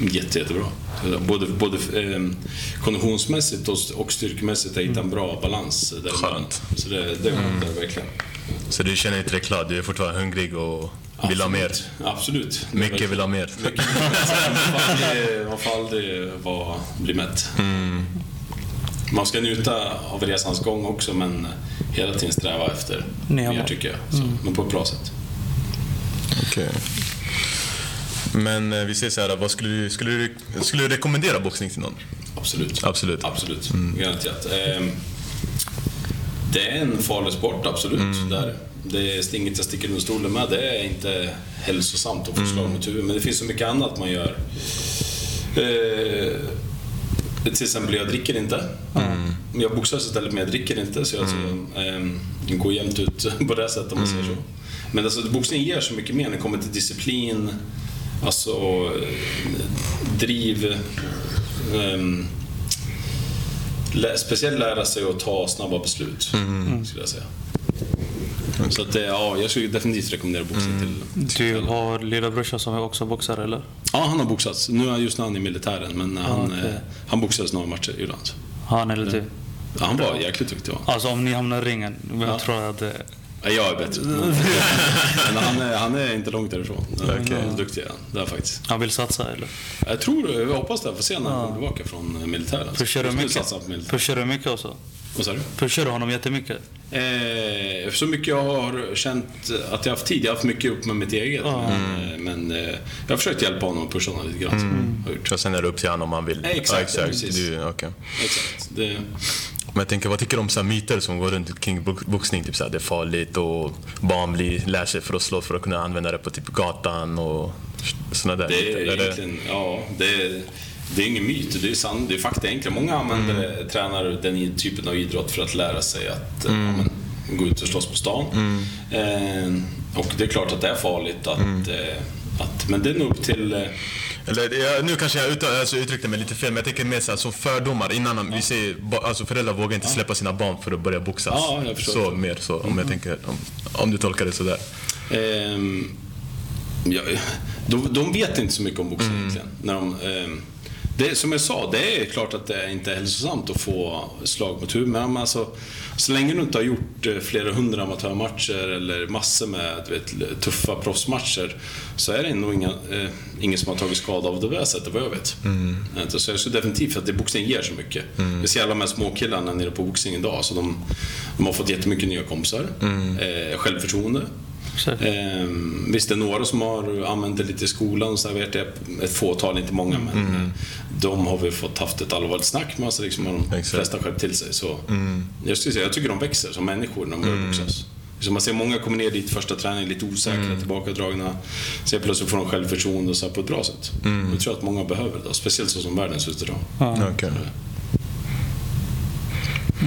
Jätte, jättebra. Både, både eh, konditionsmässigt och, och styrkemässigt har jag hittat en bra balans däremellan. Skönt. Så det, det är skönt där, verkligen. Så du känner inte dig klar? Du är fortfarande hungrig och vill ha mer? Absolut. Absolut. Mycket vill ha mer. Man får aldrig, man får aldrig vara, bli mätt. Man ska njuta av resans gång också, men hela tiden sträva efter mer, tycker jag. Så, Men på ett bra sätt. Okej. Men eh, vi säger så här, vad skulle du, skulle, du, skulle du rekommendera boxning till någon? Absolut. Absolut. Absolut. Garanterat. Ehm, Det är en farlig sport, absolut. Där. Det är inget jag sticker under stolen med. Det är inte hälsosamt att få slag mot huvudet. Men det finns så mycket annat man gör. Eh, till exempel, jag dricker inte. Jag boxas istället, men jag dricker inte. Så jag alltså, ehm, det går jämnt ut på det sättet om man säger så. Men alltså, boxning ger så mycket mer när det kommer till disciplin, alltså eh, driv, ehm, lä- speciellt lära sig att ta snabba beslut, skulle jag säga. Så att, det- ja, jag skulle definitivt rekommendera boxning till, till Du har lillebrorsa som är också boxare eller? Ja, han har boxats. Nu är just nu han i militären, men han, okej. eh, han boxades några matcher i Irland. Han eller du? Ja, han var jäkligt duktig. Va? Alltså om ni hamnar i ringen, vem tror jag att det Ja, jag är bättre. Men, han, är, han är inte långt därifrån. Han är duktig är han. Det är faktiskt. Han vill satsa eller? Jag tror, jag hoppas det. Får se när han kommer tillbaka från eh, militären. Pushar du mycket? satsa på militär. Pushar du mycket också? Vad sa du? Pushar du honom jättemycket? Eh, så mycket jag har känt att jag har haft tid. Jag har haft mycket upp med mitt eget. Men, eh, men eh, jag har försökt hjälpa honom och pusha honom lite grann. Gjort. Så sen är det upp till honom om han vill. Ja, exakt, Ja, precis. Du, okej. Exakt. Det, Men jag tänker, vad tycker du om så myter som går runt kring bo- boxning? Typ så här, det är farligt och barn blir, lär sig för att slå för att kunna använda det på typ gatan och såna där Det är myter. egentligen, ja, det är, det är ingen myt, det är, sann, det är fakta egentligen. Många använder, tränar den typen av idrott för att lära sig att eh, ja, men, gå ut och slåss på stan. Eh, och det är klart att det är farligt att, eh, att men det är nog upp till eh, Eller, ja, nu kanske jag ut, alltså, uttryckte mig lite fel, men jag tänker mer så som fördomar. Innan vi säger, alltså, föräldrar vågar inte släppa sina barn för att börja boxas. Ja, jag förstår. så mer så, om jag tänker, om, om du tolkar det sådär. Ehm, ja, de, de vet inte så mycket om boxning egentligen. När de, ehm, det, som jag sa, det är klart att det inte är hälsosamt att få slag mot huvudet. Men alltså, så länge du inte har gjort eh, flera hundra amatörmatcher eller massor med vet, tuffa proffsmatcher så är det nog inga, eh, ingen som har tagit skada av det där sättet vad jag vet. Inte? Så jag skulle definitivt att det boxning ger så mycket. Vi ser alla de här småkillarna nere på boxning idag. Så de, de har fått jättemycket nya kompisar. Eh, självförtroende. Ehm, visst, det är några som har använt det lite i skolan, så jag vet jag, ett fåtal, inte många, men eh, de har vi fått haft ett allvarligt snack med, så liksom har de Exakt. flesta skärpt till sig. Så, jag, skulle säga, jag tycker de växer som människor när de börjar boxas. Så man ser många kommer ner dit första träningen lite osäkra, tillbakadragna. Sen plötsligt får de självförtroende och så här på ett bra sätt. Jag tror att många behöver det, speciellt så som världen ser ut idag. Ja. Okej.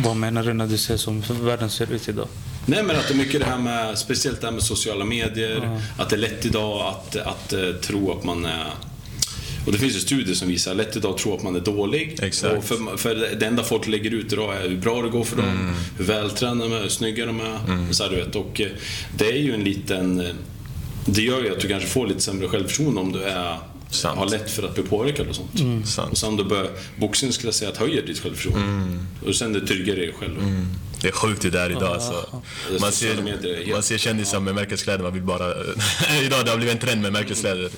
Vad menar du när du säger som världen ser ut idag? Nej men att det är mycket det här med, speciellt det här med sociala medier, att det är lätt idag att, att eh, tro att man är och det finns ju studier som visar att lätt idag att tro att man är dålig. Exakt. Och för, för det enda folk lägger ut idag är hur bra det går för dem, Mm. hur vältränade de är, hur snygga de är. Så här, du vet. Och eh, det är ju en liten... eh, Det gör ju att du kanske får lite sämre självförtroende om du är, Sant. har lätt för att bli påverkad och sånt. Och Sant. sen då börjar boxning skulle jag säga att höjer ditt självförtroende. Och sen det tryggar dig själv. Det är sjukt det där idag alltså. Man ser, helt- man ser kändisar med märkeskläder, man vill bara... idag det har blivit en trend med märkeskläder.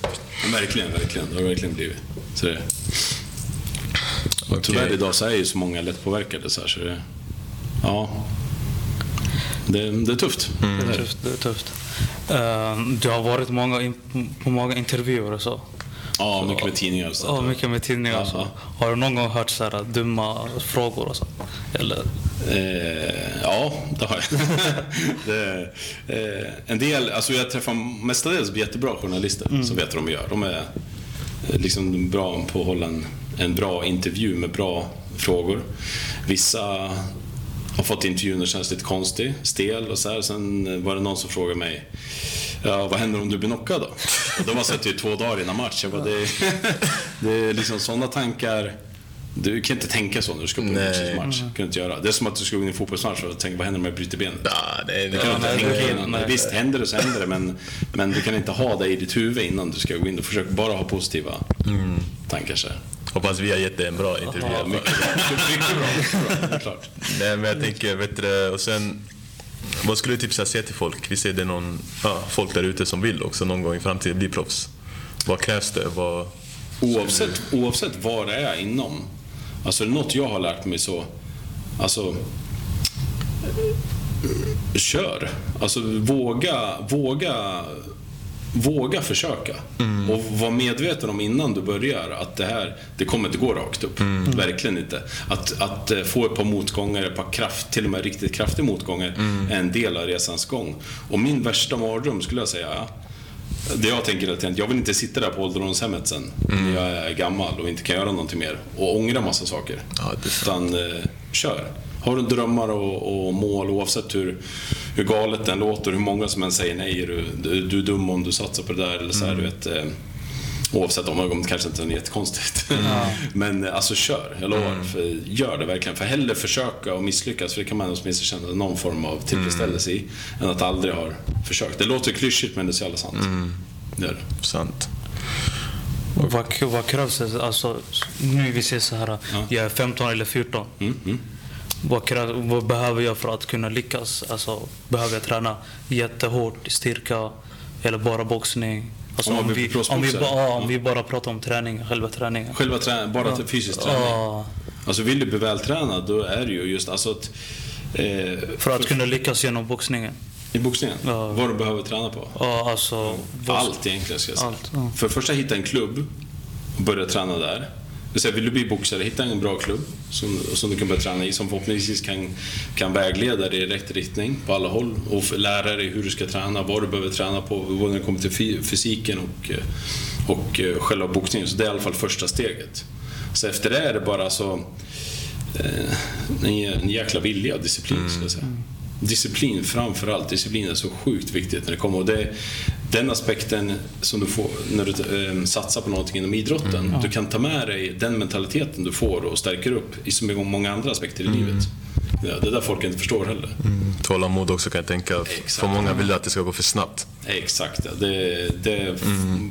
Verkligen, verkligen. Det har verkligen blivit. Så det. Och tyvärr idag så är ju så många lättpåverkade så här, så det... Ja. Det, det är tufft. Det Det är tufft. Det är tufft. Eh, du har varit många in, på många intervjuer och så. Ja, mycket med tidningar och Ja, sånt. mycket med tidningar och så. Ja, Har du någon gång hört så här dumma frågor och så? Eller? Eh, ja, det har jag. det, eh, en del, alltså jag träffar mestadels jättebra journalister som vet vad de gör. De är eh, liksom bra på att hålla en, en bra intervju med bra frågor. Vissa har fått intervjun och känns lite konstig, stel och så här. Sen var det någon som frågade mig Ja, vad händer om du blir knockad då? Och då var det typ två dagar innan match. Jag bara, det, det är liksom sådana tankar. Du kan inte tänka så när du ska på en Nej. match. Kan du inte göra. Det är som att du ska gå in i en fotbollsmatch och tänka, vad händer om jag bryter benet? Ja, det, det, Du kan Ja, inte nej, tänka det- innan. nej. Visst, händer det så händer det, men, men du kan inte ha det i ditt huvud innan du ska gå in. Du försöker bara ha positiva tankar. Så. här. hoppas vi har gett dig en bra intervju. Ja, mycket bra. Mycket bra. Mycket bra. Klart. Nej, men jag tänker, vet du, och sen... Vad skulle du typ här säga till folk? Vi ser det någon, ja, folk där ute som vill också någon gång i framtiden bli proffs. Vad krävs det? Vad... Oavsett, oavsett vad det är inom. Alltså är det något jag har lärt mig så, alltså kör. Alltså våga, våga, våga försöka. Och var medveten om innan du börjar att det här, det kommer inte gå rakt upp. Verkligen inte. Att, att eh, få ett par motgångar, ett par kraft, till och med riktigt kraftiga motgångar, är en del av resans gång. Och min värsta mardröm skulle jag säga, det jag tänker tiden, jag vill inte sitta där på ålderdomshemmet sen när jag är gammal och inte kan göra någonting mer och ångra massa saker. Ja. Utan eh, kör. Har du drömmar och, och mål oavsett hur, hur galet den låter, hur många som än säger nej, är du, du, du är dum om du satsar på det där eller så här, du vet. Eh, oavsett om om det kanske inte är jättekonstigt. Men eh, alltså kör, jag lovar. För, gör det verkligen. För hellre försöka och misslyckas, för det kan man åtminstone känna någon form av tillfredsställelse i, än att aldrig ha försökt. Det låter klyschigt men det är så jävla sant. Det är det. Sant. Vad, vad krävs det? Alltså, nu vi säger så här, jag är 15 eller 14. Mm, mm. Vad, krävs, vad behöver jag för att kunna lyckas? Alltså, behöver jag träna jättehårt, styrka eller bara boxning? Alltså, Om vi, om, vi, ba, om Ja. vi bara pratar om träning, själva träningen. Själva trä- bara till fysisk träning. Ja, Alltså vill du bli vältränad, då är det ju just alltså att... Eh, för att kunna lyckas genom boxningen. I boxningen? Ja. Vad du behöver träna på? Ja, alltså, Allt egentligen ska jag säga. Allt, ja. För det första, hitta en klubb och börja träna där. Det vill du bli boxare, hitta en bra klubb som, som du kan börja träna i, som förhoppningsvis kan, kan vägleda dig i rätt riktning på alla håll och lära dig hur du ska träna, vad du behöver träna på, vad när det kommer till fy- fysiken och, och eh, själva boxningen. Så det är i alla fall första steget. Så efter det är det bara så eh, en, jäkla vilja och disciplin, skulle jag säga. Disciplin framför allt. Disciplin är så sjukt viktigt när det kommer. Och det, den aspekten som du får när du eh, satsar på någonting inom idrotten. Du kan ta med dig den mentaliteten du får och stärker upp i så många andra aspekter i livet. Ja, det är där folk inte förstår heller. Mm. Tålamod också kan jag tänka. Exakt. För många vill att det ska gå för snabbt. Exakt, det, det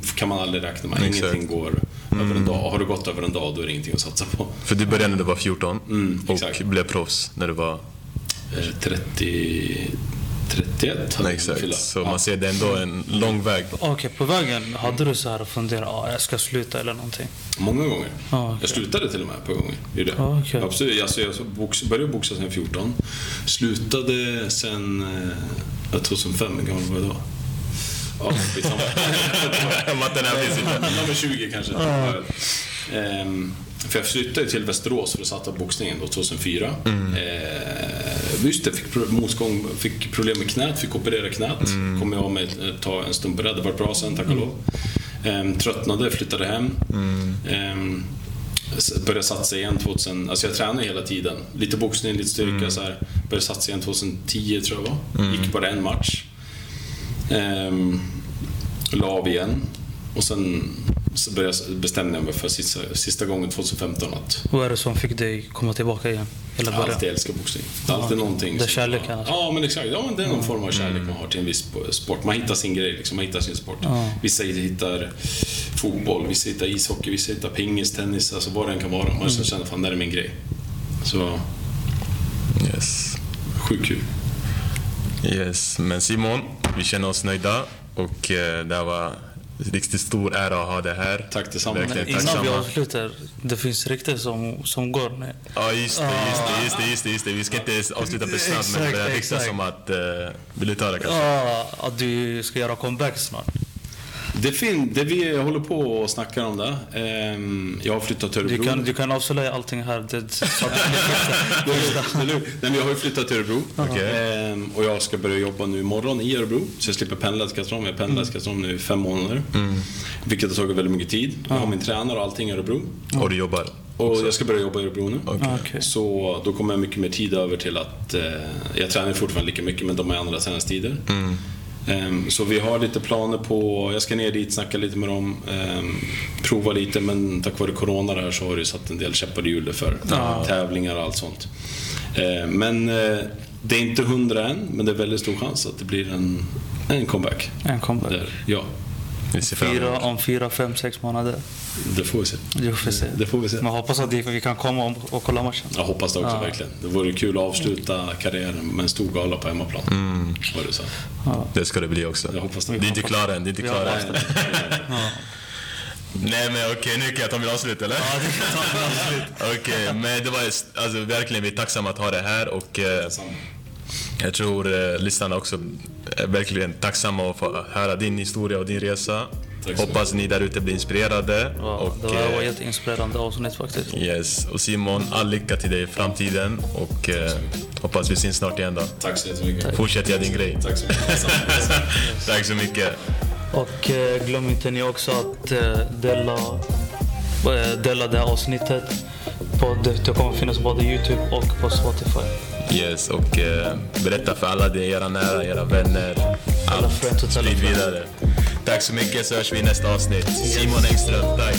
f- kan man aldrig räkna med. Exakt. Ingenting går över en dag. Har det gått över en dag, då är det ingenting att satsa på. För du började när du var 14 Mm, och exakt. blev proffs när du var... Eh, 30... 31 hade Nej, exakt. Så Ja. man ser det är ändå en lång väg. Okej, på vägen, hade du så här funderat, ah, jag ska sluta eller någonting? Många gånger. Ja, okej. Jag slutade till och med par gånger. Gjorde jag. Ja, okej. Absolut. Alltså, jag box, började boxa sen 14. Slutade sen eh, 2005. Hur gammal var jag då? Ja, skitsamma. Matten här finns inte. Nummer 20 kanske. Ehm, för jag flyttade till Västerås för att satsa på boxningen då, 2004. Mm. Ehm, just det, fick motgång, fick problem med knät, fick operera knät. Kom jag av mig tag, en stund på det. Det var bra sen, tack och lov. Ehm, tröttnade, flyttade hem. Ehm, s- började satsa igen 2000, alltså jag tränade hela tiden. Lite boxning, lite styrka så här. Började satsa igen 2010 tror jag var. Gick bara en match. Ehm, la av igen. Och sen bestämde jag mig för sista, sista gången 2015 att Vad är det som fick dig komma tillbaka igen? Eller jag alltid älskar boxning. Det är alltid någonting. det är kärleken, alltså. Ja, men exakt. Ja, men det är någon form av kärlek man har till en viss sport. Man hittar sin grej, liksom. man hittar sin sport. Ja. Vissa hittar fotboll, vissa hittar ishockey, vissa hittar pingis, tennis, alltså vad det än kan vara. Man känner fan, det här är min grej. Så, Yes. sjukt kul. yes. Men Simon, vi känner oss nöjda och eh, det var riktigt stor ära att ha det här. Tack detsamma. Verkligen Innan vi avslutar, det finns rykten som, som går. Nej. Ja, just det, just det, just det, just det, just det. Vi ska inte avsluta på snabbt, men det ryktas som att... Uh, vill du ta det kanske? Ja, att du ska göra comeback snart. Det, fin- det vi håller på och snackar om det. Ehm, jag har flyttat till Du Örebro. kan, du kan avslöja allting här. Det, Det. Nej, men jag har ju flyttat till Örebro. Okej. Ehm, och jag ska börja jobba nu imorgon i Örebro. Så jag slipper pendla till Katrineholm. Jag pendlar till Katrineholm nu i fem månader. Vilket har tagit väldigt mycket tid. Jag har min tränare och allting i Örebro. Och du jobbar? Och jag ska börja jobba i Örebro nu. Okej. Så då kommer jag mycket mer tid över till att... Eh, jag tränar fortfarande lika mycket, men de har andra träningstider. Ehm, så vi har lite planer på... Jag ska ner dit, snacka lite med dem, ehm, prova lite, men tack vare Corona där så har det satt en del käppar i hjulet för tävlingar och allt sånt. Ehm, men eh, det är inte hundra än, men det är väldigt stor chans att det blir en, en comeback. En comeback. Där, ja, Fyra, om fyra, fem, sex månader. det får vi se. Det får vi se. Det får vi se. Men hoppas att vi kan komma och, kolla matchen. Jag hoppas det också verkligen. Det vore kul att avsluta karriären med en stor gala på hemmaplan. Var det så? Det ska det bli också. Jag hoppas det. Det är inte klart än. Det är inte klart än. nej, men okej, nu kan jag ta min avslut eller? Ja, det kan ta Okej, men det var alltså, verkligen, vi är tacksamma att ha det här och eh, jag tror eh, lyssnarna också är verkligen tacksamma att få höra din historia och din resa. Hoppas ni där ute blir inspirerade. Ja, och, det var, var eh, jätteinspirerande avsnitt faktiskt. Yes, och Simon, all lycka till dig i framtiden och eh, hoppas vi syns snart igen då. Tack så jättemycket. Fortsätt göra din grej. Tack så mycket. Tack så mycket. Och eh, glöm inte ni också att eh, dela, eh, dela det här avsnittet. På, det, det kommer finnas både Youtube och på Spotify. Yes, och eh, berätta för alla det, era nära, era vänner. Alla Allt. Sprid vidare. Tack så mycket så hörs vi i nästa avsnitt. Simon Engström, tack.